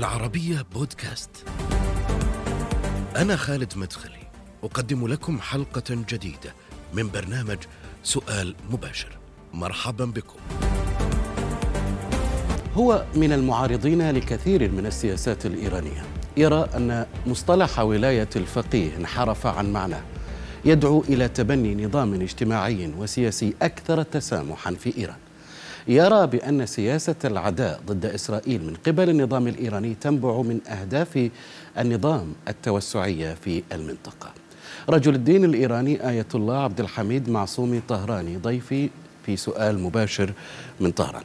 العربية بودكاست. أنا خالد مدخلي، أقدم لكم حلقة جديدة من برنامج سؤال مباشر. مرحبا بكم. هو من المعارضين لكثير من السياسات الإيرانية يرى أن مصطلح ولاية الفقيه انحرف عن معناه يدعو إلى تبني نظام اجتماعي وسياسي أكثر تسامحا في إيران يرى بأن سياسة العداء ضد إسرائيل من قبل النظام الإيراني تنبع من أهداف النظام التوسعية في المنطقة. رجل الدين الإيراني آية الله عبد الحميد معصومي طهراني ضيفي في سؤال مباشر من طهران.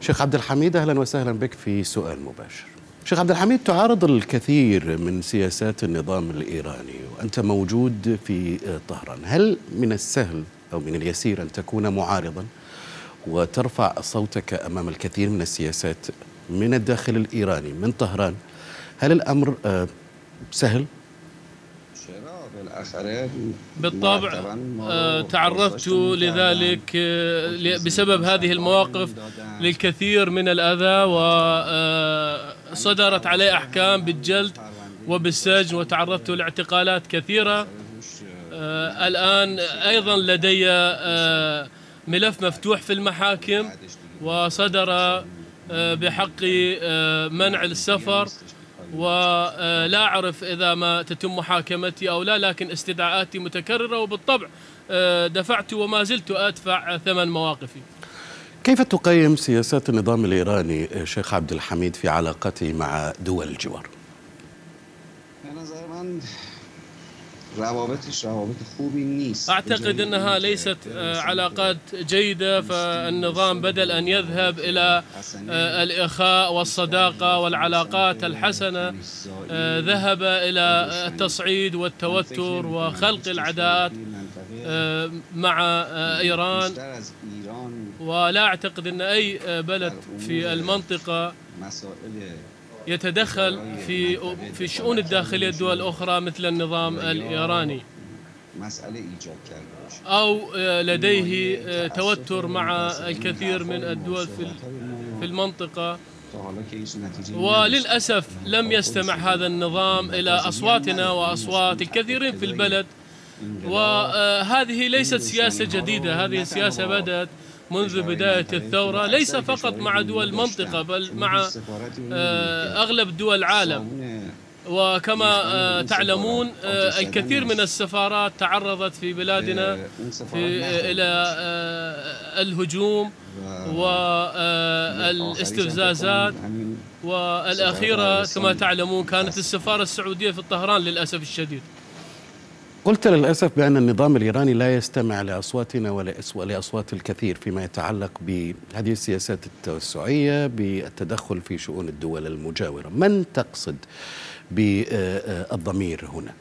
شيخ عبد الحميد أهلا وسهلا بك في سؤال مباشر. شيخ عبد الحميد تعارض الكثير من سياسات النظام الإيراني وأنت موجود في طهران، هل من السهل أو من اليسير أن تكون معارضا؟ وترفع صوتك أمام الكثير من السياسات من الداخل الإيراني من طهران؟ هل الأمر آه، سهل؟ بالطبع آه، تعرضت لذلك آه، بسبب هذه المواقف للكثير من الأذى وصدرت علي أحكام بالجلد وبالسجن وتعرضت لاعتقالات كثيرة الآن أيضا لدي ملف مفتوح في المحاكم وصدر بحقي منع السفر ولا أعرف إذا ما تتم محاكمتي أو لا لكن استدعاءاتي متكررة وبالطبع آه، دفعت وما زلت أدفع ثمن مواقفي كيف تقيم سياسات النظام الإيراني شيخ عبد الحميد في علاقته مع دول الجوار؟ روابطش روابط خوبی نیست. أعتقد أنها ليست آه، علاقات جيدة فالنظام بدل أن يذهب إلى آه، الإخاء والصداقة والعلاقات الحسنة آه، ذهب إلى التصعيد والتوتر وخلق العداءات مع إيران. ولا أعتقد أن أي بلد في المنطقة يتدخل في في الشؤون الداخلية الدول الأخرى مثل النظام الإيراني. أو آه، لديه آه، توتر مع الكثير من الدول في في المنطقة. وللأسف لم يستمع هذا النظام إلى أصواتنا وأصوات الكثيرين في البلد. وهذه ليست سياسة جديدة هذه السياسة بدأت منذ بداية الثورة ليس فقط مع دول المنطقة بل مع آه، أغلب دول العالم. وكما آه، تعلمون آه، الكثير من السفارات تعرضت في بلادنا في إلى الهجوم والاستفزازات والأخيرة كما تعلمون كانت السفارة السعودية في الطهران للأسف الشديد. قلت للأسف بأن النظام الإيراني لا يستمع لأصواتنا ولا لأصوات الكثير فيما يتعلق بهذه السياسات التوسعية بالتدخل في شؤون الدول المجاورة من تقصد بالضمير هنا؟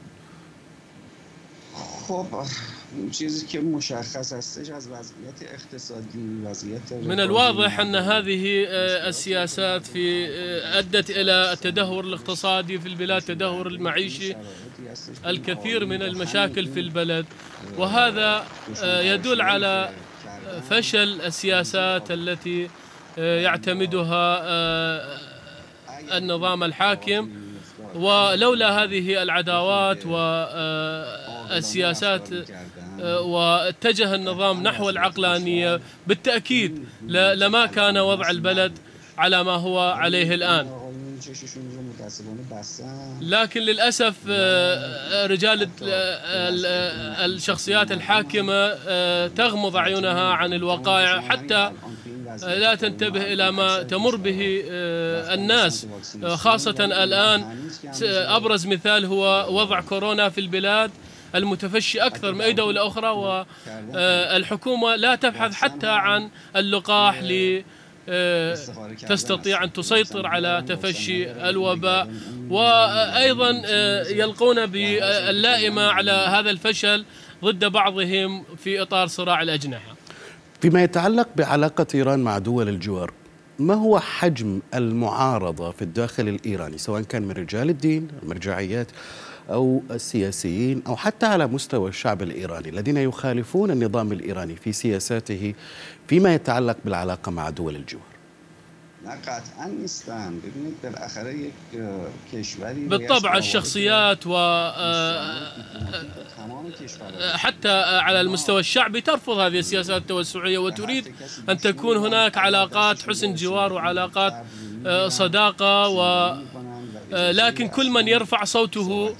چیزی که مشخص هستش از وضعیت اقتصادی وضعیت من الواضح أن هذه السياسات في أدت إلى التدهور الاقتصادي في البلاد التدهور المعيشي الكثير من المشاكل في البلد. وهذا يدل على فشل السياسات التي يعتمدها النظام الحاكم. ولولا هذه العداوات والسياسات واتجه النظام نحو العقلانية. بالتأكيد لما كان وضع البلد على ما هو عليه الآن. لكن للأسف رجال الشخصيات الحاكمة تغمض أعينها عن الوقائع حتى لا تنتبه إلى ما تمر به الناس. خاصة الآن أبرز مثال هو وضع كورونا في البلاد. المتفشي أكثر من أي دولة أخرى والحكومة لا تبحث حتى عن اللقاح ل تستطيع أن تسيطر على تفشي الوباء. وأيضا يلقون باللائمة على هذا الفشل ضد بعضهم في إطار صراع الأجنحة. فيما يتعلق بعلاقة إيران مع دول الجوار ما هو حجم المعارضة في الداخل الإيراني سواء كان من رجال الدين المرجعيات أو السياسيين أو حتى على مستوى الشعب الإيراني الذين يخالفون النظام الإيراني في سياساته فيما يتعلق بالعلاقة مع دول الجوار. نه قطعا نیستن ببینید بالاخره یک کشوری بالطبع الشخصيات و تمام کشورها حتى على المستوى الشعبي ترفض هذه السياسات التوسعية وتريد أن تكون هناك علاقات حسن جوار وعلاقات صداقة و لكن كل من يرفع صوته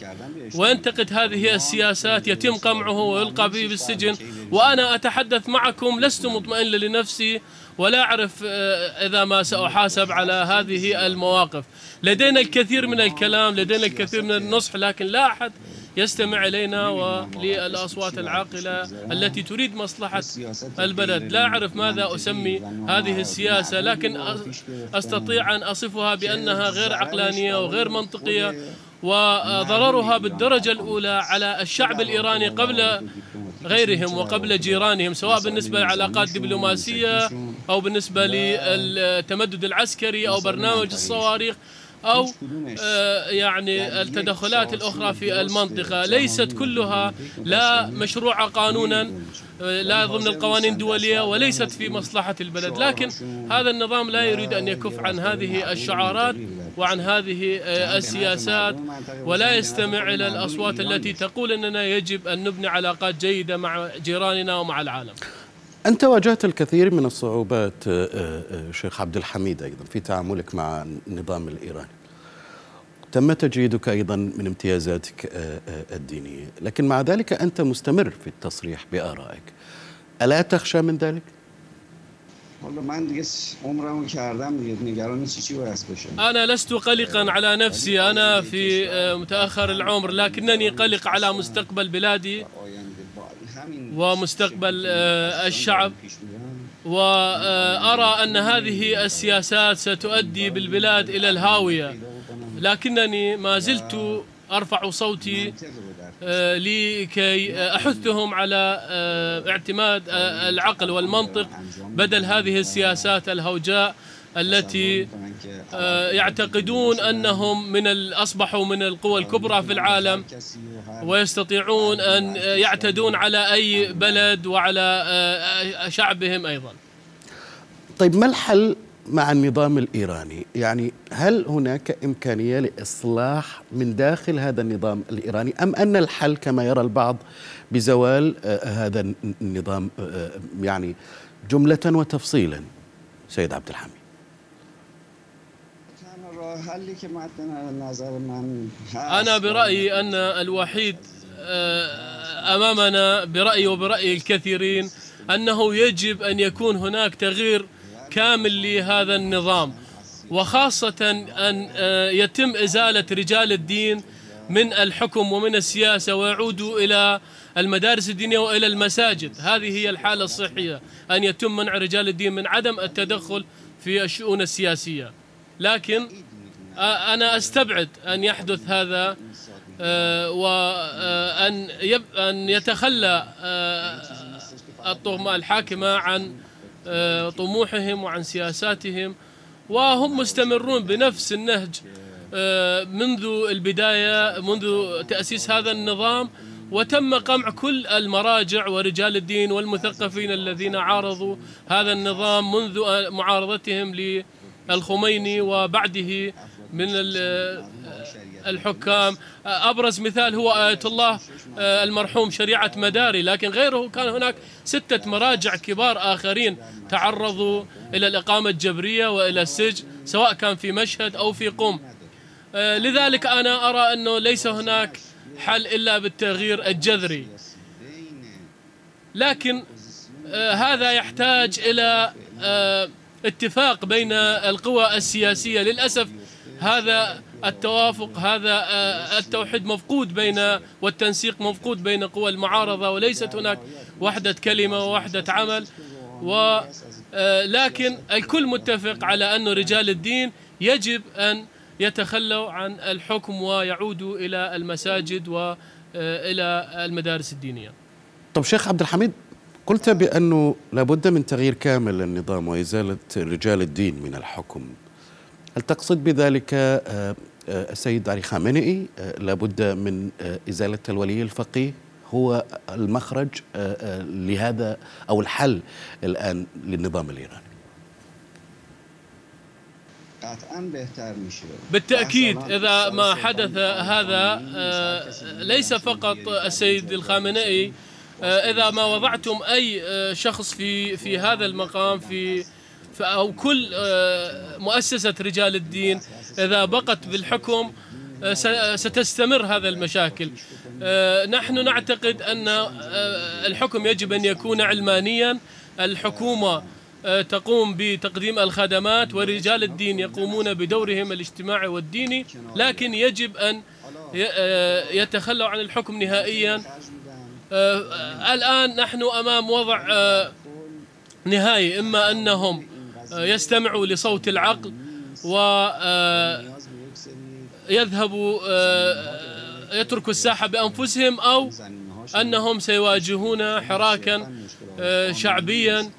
وينتقد هذه السياسات يتم قمعه ويلقى به بالسجن. وأنا أتحدث معكم لست مطمئن لنفسي ولا أعرف آه، إذا ما سأحاسب على هذه المواقف. لدينا الكثير من الكلام لدينا الكثير من النصح لكن لا أحد يستمع إلينا وللأصوات العاقلة التي تريد مصلحة البلد. لا أعرف ماذا أسمي هذه السياسة لكن أستطيع أن أصفها بأنها غير عقلانية وغير منطقية وضررها بالدرجة الأولى على الشعب الإيراني قبل غيرهم وقبل جيرانهم سواء بالنسبة لعلاقات دبلوماسية أو بالنسبة للتمدد العسكري أو برنامج الصواريخ. أو آه، يعني التدخلات الأخرى في المنطقة. ليست كلها لا مشروعة قانونا آه، لا ضمن القوانين الدولية وليست في مصلحة البلد. لكن هذا النظام لا يريد أن يكف عن هذه الشعارات وعن هذه آه، السياسات ولا يستمع إلى الأصوات التي تقول أننا يجب أن نبني علاقات جيدة مع جيراننا ومع العالم. أنت واجهت الكثير من الصعوبات آه، آه، آه، شيخ عبد الحميد أيضا في تعاملك مع النظام الإيراني. تم تجريدك أيضا من امتيازاتك الدينية. لكن مع ذلك أنت مستمر في التصريح بآرائك. ألا تخشى من ذلك؟ حالا من دیگه عمرمو کردم دیگه نگران چی چی باید بشم أنا لست قلقا على نفسي. أنا في متأخر العمر لكنني قلق على مستقبل بلادي. ومستقبل آه، الشعب. وأرى أن هذه السياسات ستؤدي بالبلاد إلى الهاوية. لكنني ما زلت أرفع صوتي آه، لكي أحثهم على آه، اعتماد العقل والمنطق بدل هذه السياسات الهوجاء. التي آه، يعتقدون أنهم من أصبحوا من القوى الكبرى في العالم ويستطيعون آه، يعتدون على أي بلد وعلى آه، شعبهم أيضا. طيب ما الحل مع النظام الإيراني؟ يعني هل هناك إمكانية لإصلاح من داخل هذا النظام الإيراني؟ أم أن الحل كما يرى البعض بزوال آه، هذا النظام يعني جملة وتفصيلا؟ سيد عبد الحميد. تنها راه حلی که مد نظر من هست أنا برأيي أن الوحيد آه، أمامنا برأيي وبرأي الكثيرين أنه يجب أن يكون هناك تغيير كامل لهذا النظام وخاصة أن آه، يتم إزالة رجال الدين من الحكم ومن السياسة ويعودوا إلى المدارس الدينية وإلى المساجد. هذه هي الحالة الصحية أن يتم منع رجال الدين من عدم التدخل في الشؤون السياسية. لكن أنا أستبعد أن يحدث هذا وأن أن يتخلى الطغمة الحاكمة عن طموحهم وعن سياساتهم وهم مستمرون بنفس النهج منذ البداية منذ تأسيس هذا النظام وتم قمع كل المراجع ورجال الدين والمثقفين الذين عارضوا هذا النظام منذ معارضتهم للخميني وبعده. من ال- الحكام. أبرز مثال هو آية الله آه، المرحوم شريعة مداري لكن غيره كان هناك ستة مراجع كبار آخرين تعرضوا إلى الإقامة الجبرية وإلى السجن سواء كان في مشهد أو في قم آه، لذلك أنا أرى أنه ليس هناك حل إلا بالتغيير الجذري. لكن آه، هذا يحتاج إلى اتفاق بين القوى السياسية. للأسف هذا التوافق هذا آه، التوحيد مفقود بين والتنسيق مفقود بين قوى المعارضة وليست هناك وحدة كلمة ووحدة عمل. و آه، لكن الكل متفق على أن رجال الدين يجب أن يتخلوا عن الحكم ويعودوا إلى المساجد وإلى المدارس الدينية. طب شيخ عبد الحميد قلت بأنه لابد من تغيير كامل للنظام وإزالة رجال الدين من الحكم. هل تقصد بذلك آه، آه، السيد علي خامنئي؟ آه، لابد من إزالة الولي الفقيه هو المخرج لهذا أو الحل الآن للنظام الإيراني. بالتأكيد إذا ما حدث هذا ليس فقط السيد الخامنئي إذا ما وضعتم أي شخص في في هذا المقام في- أو كل آه، مؤسسة رجال الدين إذا بقت بالحكم آه، س- ستستمر هذا المشاكل. آه، نحن نعتقد أن آه، الحكم يجب أن يكون علمانيا. الحكومة آه، تقوم بتقديم الخدمات ورجال الدين يقومون بدورهم الاجتماعي والديني. لكن يجب أن آه، يتخلوا عن الحكم نهائيا. آه، آه، الآن نحن أمام وضع آه، نهائي. إما أنهم آه، يستمعوا لصوت العقل ويذهبوا يتركوا الساحة بأنفسهم أو أنهم سيواجهون حراكا آه، شعبيا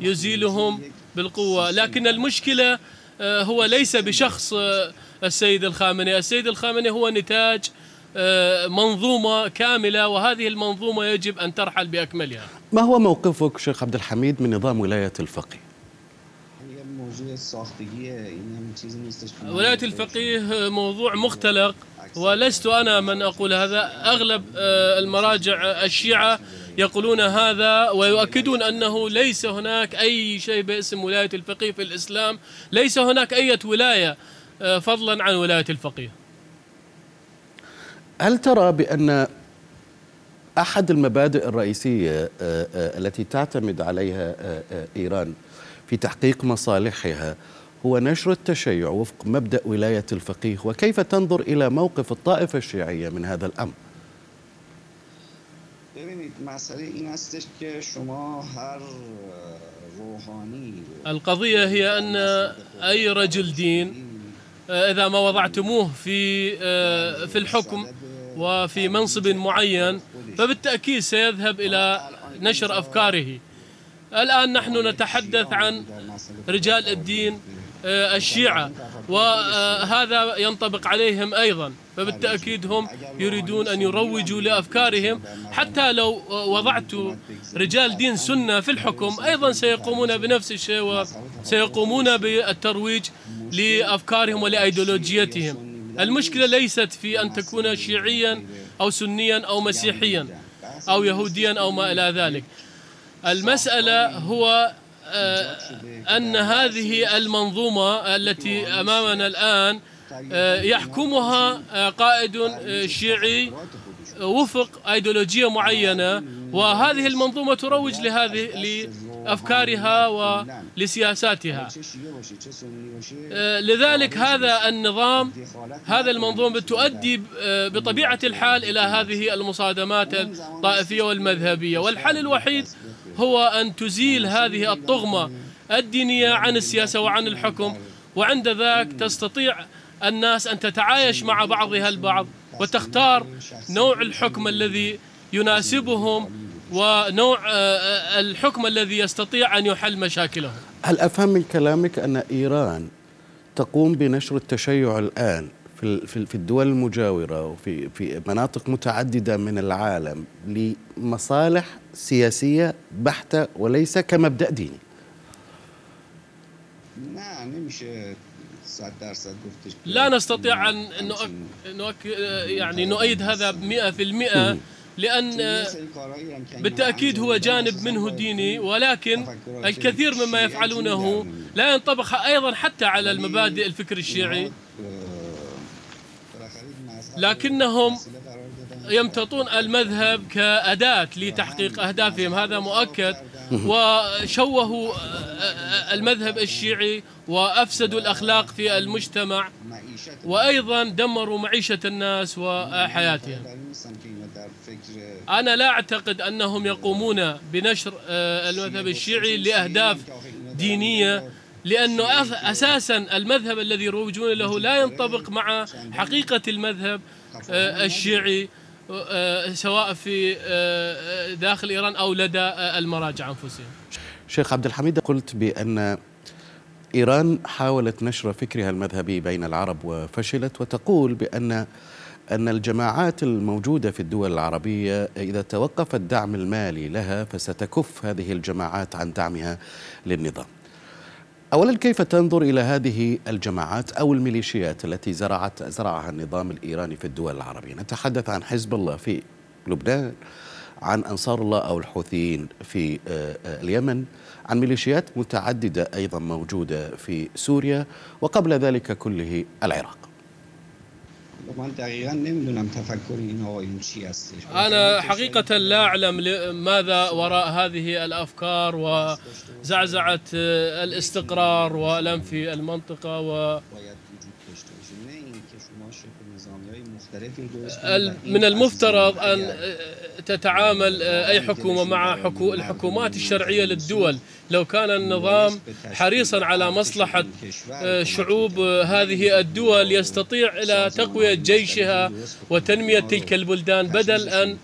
يزيلهم بالقوة. لكن المشكلة آه، هو ليس بشخص آه، السيد الخامنئي. السيد الخامنئي هو نتاج آه، منظومة كاملة وهذه المنظومة يجب أن ترحل بأكملها. ما هو موقفك شيخ عبد الحميد من نظام ولاية الفقيه؟ ساختگیه این هم چیزی نیستش ولاية الفقيه موضوع مختلق ولست أنا من أقول هذا. أغلب آه، المراجع الشيعة يقولون هذا ويؤكدون أنه ليس هناك أي شيء باسم ولاية الفقيه في الإسلام. ليس هناك أي ولاية آه، فضلا عن ولاية الفقيه. هل ترى بأن أحد المبادئ الرئيسية آه، التي تعتمد عليها إيران في تحقيق مصالحها هو نشر التشيع وفق مبدأ ولاية الفقيه وكيف تنظر إلى موقف الطائفة الشيعية من هذا هر روحانی القضية هي أن أي رجل دين آه، إذا ما وضعتموه في آه، في الحكم وفي منصب معين فبالتأكيد سيذهب إلى نشر أفكاره. الآن نحن نتحدث عن رجال الدين آه، الشيعة وهذا ينطبق عليهم أيضا فبالتأكيد هم يريدون أن يروجوا لأفكارهم. حتى لو وضعت رجال دين سنة في الحكم أيضا سيقومون بنفس الشيء وسيقومون بالترويج لأفكارهم ولأيديولوجيتهم. المشكلة ليست في أن تكون شيعيا أو سنيا أو مسيحيا أو يهوديا أو ما إلى ذلك. المسألة هو آه، أن هذه المنظومة التي أمامنا الآن آه، يحكمها آه، قائد شيعي وفق أيديولوجية معينة وهذه المنظومة تروج لهذه لأفكارها ولسياساتها لذلك هذا النظام هذا المنظومة تؤدي بطبيعة الحال إلى هذه المصادمات الطائفية والمذهبية. والحل الوحيد هو أن تزيل هذه الطغمة الدينية عن السياسة وعن الحكم وعند ذاك تستطيع الناس أن تتعايش مع بعضها البعض وتختار نوع الحكم الذي يناسبهم ونوع آه، الحكم الذي يستطيع أن يحل مشاكلهم. هل أفهم من كلامك أن إيران تقوم بنشر التشيع الآن؟ في ال- في ال- في الدول المجاورة وفي في مناطق متعددة من العالم لمصالح سياسية بحتة وليس كمبدأ ديني. گفتش که لا نستطيع نؤك- نؤك- يعني نؤيد هذا مئة في المئة لأن بالتأكيد هو جانب منه ديني ولكن الكثير مما يفعلونه لا ينطبق أيضا حتى على المبادئ الفكر الشيعي اینا، آه، بالاخره این مذهب لكنهم. يمتطون المذهب كأداة لتحقيق أهدافهم. هذا مؤكد. وشوهوا المذهب الشيعي وأفسدوا الأخلاق في المجتمع. وأيضا دمروا معيشة الناس وحياتهم. أنا لا أعتقد أنهم يقومون بنشر آه، المذهب الشيعي لأهداف دينية لأنه أس- أساسا المذهب الذي يروجون له لا ينطبق مع حقيقة المذهب آه، الشيعي آه، سواء في آه، داخل إيران أو لدى المراجع أنفسهم شيخ عبد الحميد قلت بأن إيران حاولت نشر فكرها المذهبي بين العرب وفشلت وتقول بأن أن الجماعات الموجودة في الدول العربية إذا توقف الدعم المالي لها فستكف هذه الجماعات عن دعمها للنظام. اولا كيف تنظر إلى هذه الجماعات أو الميليشيات التي زرعت زرعها النظام الإيراني في الدول العربية؟ نتحدث عن حزب الله في لبنان عن أنصار الله أو الحوثيين في آه، آه، اليمن عن ميليشيات متعددة أيضا موجودة في سوريا وقبل ذلك كله العراق. من دقیقا نمیدونم تفکر این آقایون چی هستش. أنا حقيقة لا أعلم ل- ماذا وراء هذه الأفكار وزعزعة الاستقرار والأمن في المنطقة و من المفترض آه، تتعامل آه، أي حكومة مع حكو- الحكومات الشرعية للدول. لو كان النظام حريصا على مصلحة آه، شعوب آه، هذه الدول يستطيع إلى تقوية جيشها وتنمية تلك البلدان بدل أن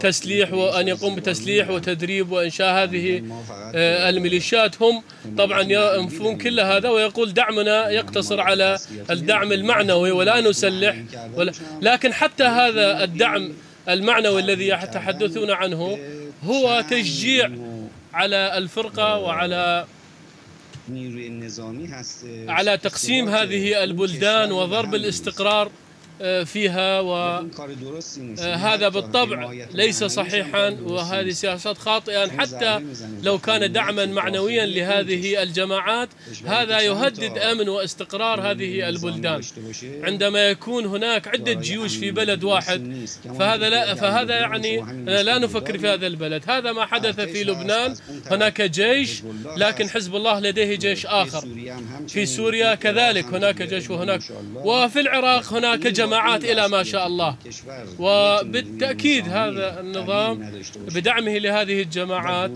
تسليح وأن يقوم بتسليح وتدريب وإنشاء هذه آه، الميليشيات هم طبعا ينفون كل هذا ويقول دعمنا يقتصر على الدعم المعنوي ولا نسلح ولا لكن حتى هذا الدعم المعنوي الذي يتحدثون عنه هو تشجيع على الفرقة وعلى على تقسيم هذه البلدان وضرب الاستقرار. فيها و این کار درستی نیست آه، بالطبع ليس صحيحا وهذه سياسات خاطئة حتى لو كان دعما معنويا لهذه الجماعات هذا يهدد أمن واستقرار هذه البلدان. عندما يكون هناك عدة جيوش في بلد واحد فهذا لا فهذا يعني لا نفكر في هذا البلد. هذا ما حدث في لبنان. هناك جيش لكن حزب الله لديه جيش آخر. في سوريا كذلك هناك جيش وهناك وفي العراق هناك جماعات إلى ما شاء الله. وبالتأكيد هذا النظام بدعمه لهذه الجماعات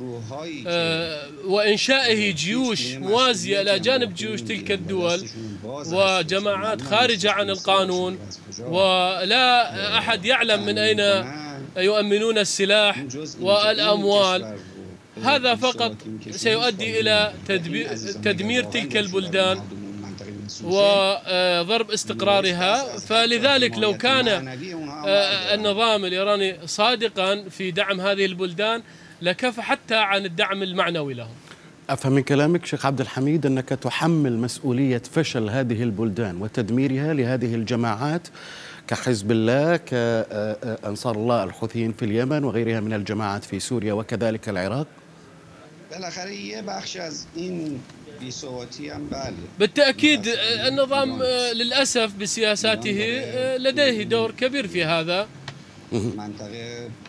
آه، وإنشائه جيوش موازية إلى جانب جيوش تلك الدول وجماعات خارجة عن القانون ولا أحد يعلم من أين يؤمنون السلاح والأموال. هذا فقط سيؤدي إلى تدمير تلك البلدان. وضرب استقرارها. فلذلك لو كان آه، النظام الإيراني صادقا في دعم هذه البلدان لكفى حتى عن الدعم المعنوي لهم. أفهم من كلامك شيخ عبد الحميد أنك تحمل مسؤولية فشل هذه البلدان وتدميرها لهذه الجماعات كحزب الله كانصار الله الحوثيين في اليمن وغيرها من الجماعات في سوريا وكذلك العراق؟ بالاخره یه بخش از این بی‌ثباتی هم بله بالتأكيد آه، النظام آه، للأسف بسياساته آه، لديه دور كبير في هذا.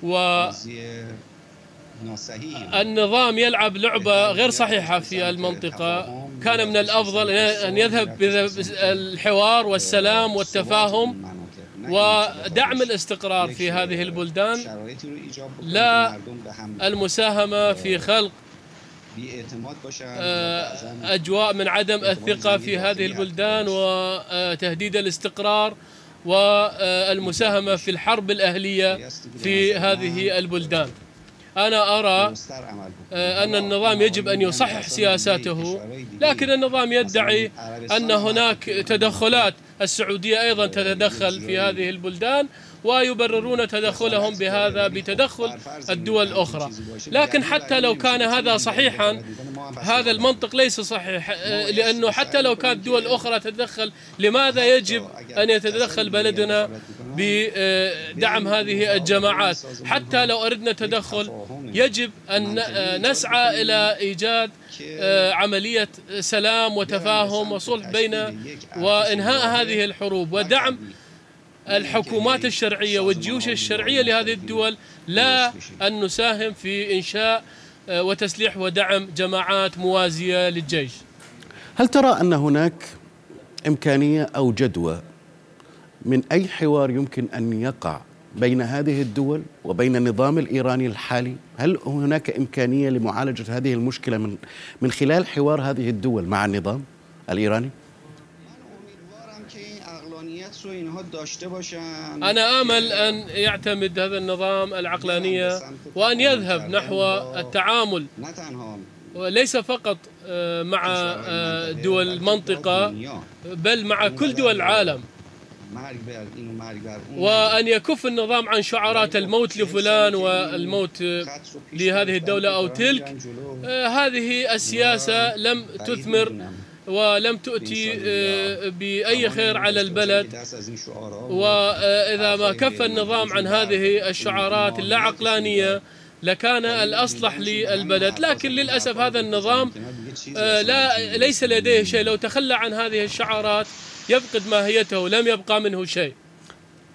بازی ناصحیح يلعب لعبة غير صحيحة في المنطقة. كان من الأفضل أن يذهب بالحوار والسلام والتفاهم ودعم الاستقرار في هذه البلدان. لا المساهمة في خلق بی‌اعتماد باشن آه، بعضاً أجواء من عدم الثقة في هذه البلدان وتهديد الاستقرار والمساهمة في الحرب الأهلية في هذه البلدان. أنا أرى. آه، أن النظام يجب أن يصحح سياساته لكن النظام يدعي أن هناك تدخلات. السعودية أيضا تتدخل في هذه البلدان. ويبررون تدخلهم بهذا بتدخل الدول الأخرى. لكن حتى لو كان هذا صحيحا هذا المنطق ليس صحيح لأنه حتى لو كانت دول أخرى تتدخل لماذا يجب أن يتدخل بلدنا بدعم هذه الجماعات؟ حتى لو أردنا تدخل يجب أن نسعى إلى إيجاد آه، عملية سلام وتفاهم وصلح بين وإنهاء هذه الحروب ودعم الحكومات الشرعية والجيوش الشرعية لهذه الدول لا أن نساهم في إنشاء آه، وتسليح ودعم جماعات موازية للجيش هل ترى أن هناك إمكانية أو جدوى من أي حوار يمكن أن يقع بين هذه الدول وبين النظام الإيراني الحالي؟ هل هناك إمكانية لمعالجة هذه المشكلة من من خلال حوار هذه الدول مع النظام الإيراني؟ امیدوارم که این عقلانیت رو اینها داشته باشن أنا آمل أن يعتمد هذا النظام العقلانية وأن يذهب نحو التعامل. وليس فقط آه، مع آه، دول المنطقة بل مع كل دول العالم. وأن يكف النظام عن شعارات الموت لفلان والموت لهذه الدولة أو تلك. آه، هذه السياسة لم تثمر. ولم تؤتي آه، بأي خير على البلد. وإذا ما كف النظام عن هذه الشعارات اللا عقلانية لكان الأصلح للبلد. لكن للأسف هذا النظام آه، لا ليس لديه شيء. لو تخلى عن هذه الشعارات يفقد ماهيته لم يبقى منه شيء.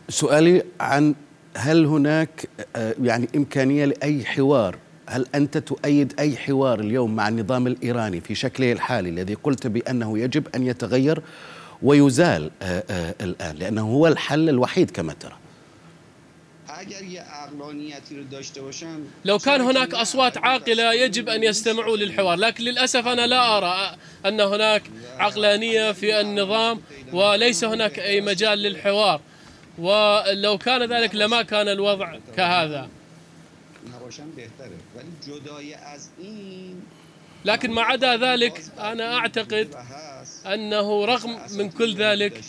سؤالي عن هل هناك آه، يعني إمكانية لأي حوار هل أنت تؤيد أي حوار اليوم مع النظام الإيراني في شكله الحالي الذي قلت بأنه يجب أن يتغير ويزال آه، آه، الآن؟ لأنه هو الحل الوحيد كما ترى. لو كان هناك أصوات عاقلة يجب أن يستمعوا للحوار لكن للأسف أنا لا أرى أن هناك عقلانية في النظام وليس هناك أي مجال للحوار ولو كان ذلك لما كان الوضع كهذا. لكن ما عدا ذلك أنا أعتقد أنه رغم من كل ذلك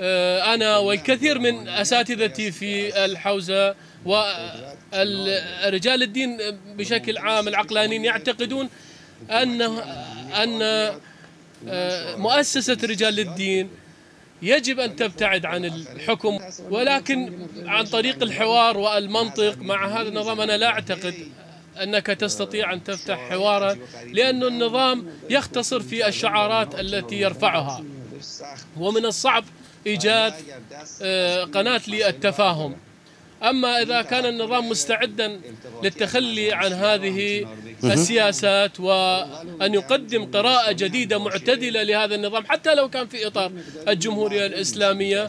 آه، أنا والكثير من أساتذتي في الحوزة ورجال الدين بشكل عام العقلانيين يعتقدون أن أن آه، مؤسسة رجال الدين يجب أن تبتعد عن الحكم ولكن عن طريق الحوار والمنطق مع هذا النظام أنا لا أعتقد أنك تستطيع أن تفتح حوارا لأن النظام يختصر في الشعارات التي يرفعها. ومن الصعب إيجاد آه، قناة للتفاهم. أما إذا كان النظام مستعدا للتخلي عن هذه السياسات وأن يقدم قراءة جديدة معتدلة لهذا النظام حتى لو كان في إطار الجمهورية الإسلامية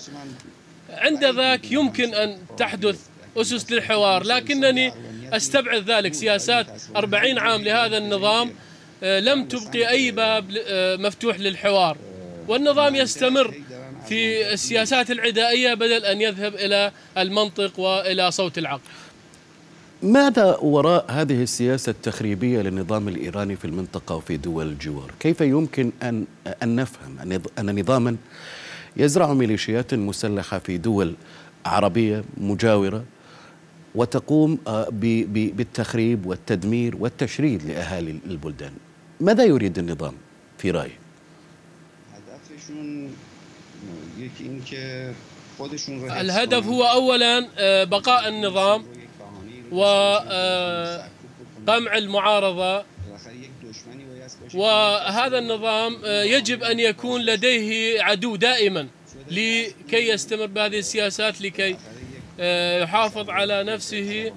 عند ذاك يمكن أن تحدث أسس للحوار. لكنني أستبعد ذلك. سياسات أربعين عام لهذا النظام آه، لم تبقي أي باب آه، مفتوح للحوار. والنظام يستمر. في السياسات العدائية بدل أن يذهب إلى المنطق وإلى صوت العقل. ماذا وراء هذه السياسة التخريبية للنظام الإيراني في المنطقة وفي دول الجوار؟ كيف يمكن أن, أن نفهم أن نظاما يزرع ميليشيات مسلحة في دول عربية مجاورة وتقوم آه، بالتخريب والتدمير والتشريد لأهالي البلدان؟ ماذا يريد النظام في رأيك؟ الهدف هو اولا آه، بقاء النظام وقمع آه، المعارضه. وهذا النظام آه، يجب أن يكون لديه عدو دائما لكي يستمر بهذه السياسات لكي يحافظ على نفسه.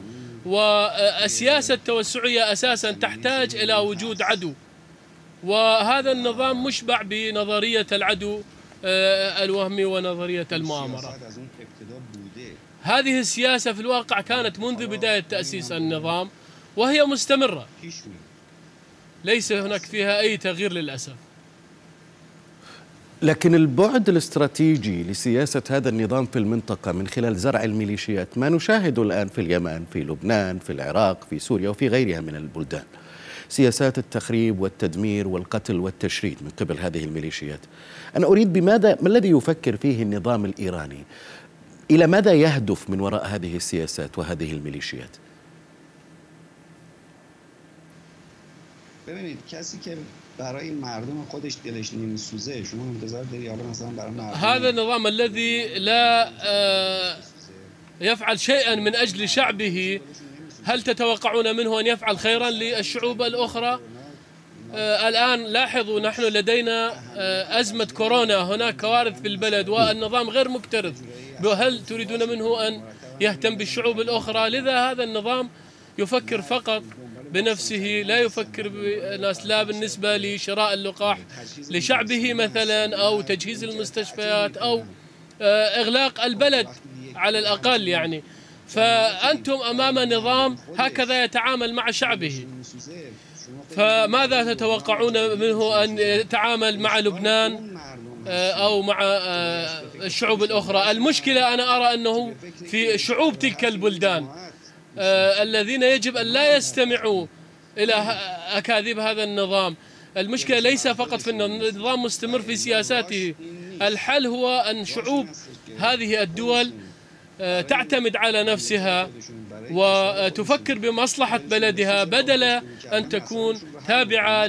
والسياسة التوسعية أساسا تحتاج إلى وجود عدو. وهذا النظام مشبع بنظرية العدو. الوهمي ونظرية المؤامرة. هذه السياسة في الواقع كانت منذ بداية تأسيس النظام وهي مستمرة. ليس هناك فيها أي تغيير للأسف. لكن البعد الاستراتيجي لسياسة هذا النظام في المنطقة من خلال زرع الميليشيات ما نشاهده الآن في اليمن في لبنان في العراق في سوريا وفي غيرها من البلدان. سياسات التخريب والتدمير والقتل والتشريد من قبل هذه الميليشيات. أنا أريد بماذا ما الذي يفكر فيه النظام الإيراني؟ إلى ماذا يهدف من وراء هذه السياسات وهذه الميليشيات؟ ببینید کسی که برای مردم خودش دلش نمیسوزه شما انتظار داری حالا مثلا برای مردم هذا النظام الذي لا يفعل شيئا من أجل شعبه هل تتوقعون منه أن يفعل خيرا للشعوب الأخرى؟ آه، الآن لاحظوا نحن لدينا آه، أزمة كورونا هناك كوارث في البلد والنظام غير مكترث. هل تريدون منه أن يهتم بالشعوب الأخرى؟ لذا هذا النظام يفكر فقط بنفسه لا يفكر بالناس لا بالنسبة لشراء اللقاح لشعبه مثلا أو تجهيز المستشفيات أو آه، إغلاق البلد على الأقل يعني. فأنتم أمام نظام هكذا يتعامل مع شعبه. فماذا تتوقعون منه أن يتعامل مع لبنان آه، أو مع آه، الشعوب الأخرى؟ المشكلة أنا أرى أنه في شعوب تلك البلدان آه، الذين يجب أن لا يستمعوا إلى أكاذيب هذا النظام. المشكلة ليس فقط في النظام مستمر في سياساته الحل هو أن شعوب هذه الدول تعتمد على نفسها وتفكر بمصلحة بلدها بدل أن تكون تابعة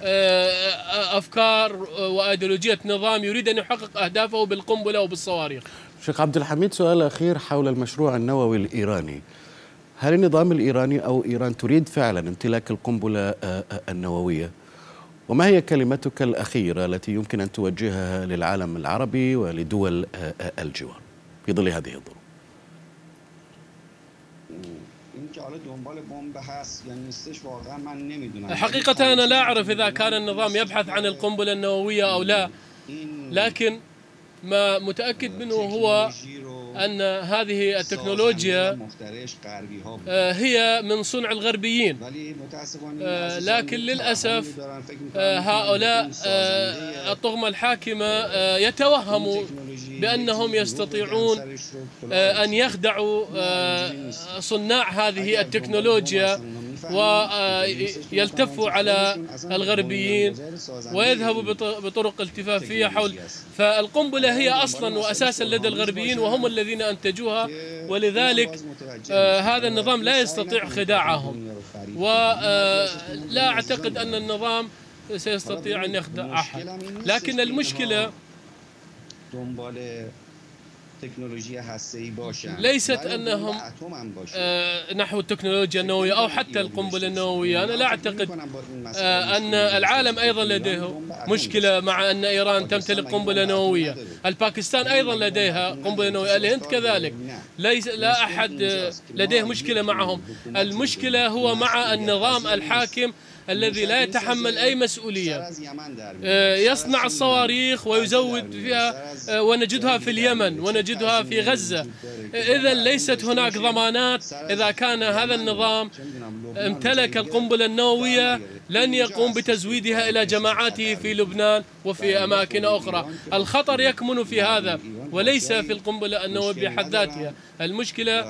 آه، افكار وأيديولوجية نظام يريد أن يحقق أهدافه بالقنبلة وبالصواريخ. شيخ عبد الحميد سؤال أخير حول المشروع النووي الإيراني. هل النظام الإيراني أو إيران تريد فعلا امتلاك القنبلة آه، آه، النووية؟ وما هي كلمتك الأخيرة التي يمكن أن توجهها للعالم العربي ولدول آه، الجوار في ظل هذه الظروف؟ حقيقة أنا لا أعرف إذا كان النظام يبحث عن القنبلة النووية أو لا لكن ما متأكد منه هو أن هذه التكنولوجيا آه، هي من صنع الغربيين. آه، لكن للأسف آه، هؤلاء الطغمة الحاكمة يتوهموا بأنهم يستطيعون أن يخدعوا صناع هذه التكنولوجيا ويلتفوا على الغربيين ويذهبوا بطرق التفافية حول فالقنبلة هي أصلا وأساسا لدى الغربيين وهم الذين أنتجوها ولذلك آه هذا النظام لا يستطيع خداعهم. ولا أعتقد أن النظام سيستطيع أن يخدع أحد. لكن المشكلة تكنولوژی هسته‌ای باشن. ليست انهم آه نحو التكنولوجيا النوويه أو حتى القنبله النوويه أنا لا اعتقد آه ان العالم أيضا لديه مشكلة مع ان ايران تمتلك قنبله نوويه الباكستان أيضا لديها قنبلة نوويه الهند كذلك. ليس لا أحد لديه مشكلة معهم. المشكلة هو مع النظام الحاكم الذي لا يتحمل أي مسؤولية. آه، يصنع الصواريخ ويزود فيها آه، ونجدها في اليمن ونجدها في غزة. إذا ليست هناك ضمانات. إذا كان هذا النظام امتلك القنبلة النووية لن يقوم بتزويدها إلى جماعاته في لبنان وفي أماكن أخرى. الخطر يكمن في هذا. وليس في القنبلة النووية بحد ذاتها المشكلة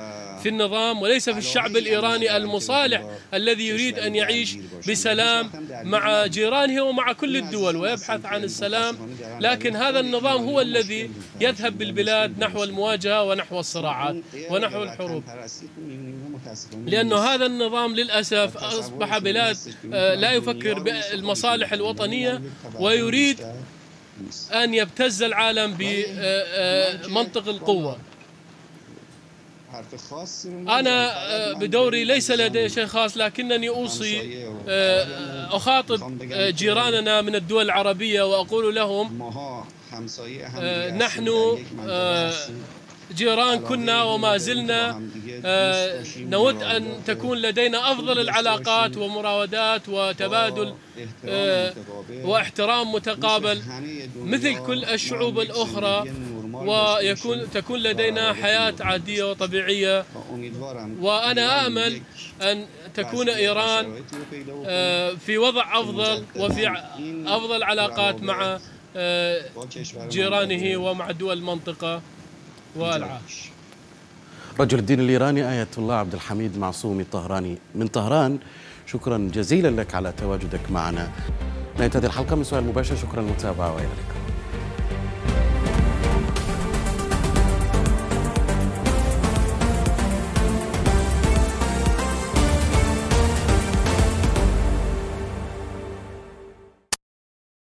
في النظام وليس في الشعب الإيراني المصالح الذي يريد أن يعيش بسلام مع جيرانه ومع كل الدول ويبحث عن السلام لكن هذا النظام هو الذي يذهب بالبلاد نحو المواجهة ونحو الصراعات ونحو الحروب لأن هذا النظام للأسف أصبح بلاد آه، لا يفكر بالمصالح الوطنية ويريد أن يبتز العالم بمنطق القوة. أنا آه، بدوري ليس لدي شيء خاص لكنني أوصي آه، أخاطب آه، جيراننا من الدول العربية وأقول لهم نحن جيران كنا وما زلنا نود أن تكون لدينا أفضل العلاقات ومراودات وتبادل واحترام متقابل مثل كل الشعوب الأخرى ويكون تكون لدينا حياة عادية وطبيعية. وأنا آمل أن تكون إيران آه، في وضع أفضل وفي أفضل علاقات مع آه، جيرانه ومع دول المنطقة والعالم رجل الدين الإيراني آية الله عبد الحميد معصومي الطهراني. من طهران شكرا جزيلا لك على تواجدك معنا. هذه الحلقة من سؤال مباشر شكرا للمتابعة وإلى اللقاء.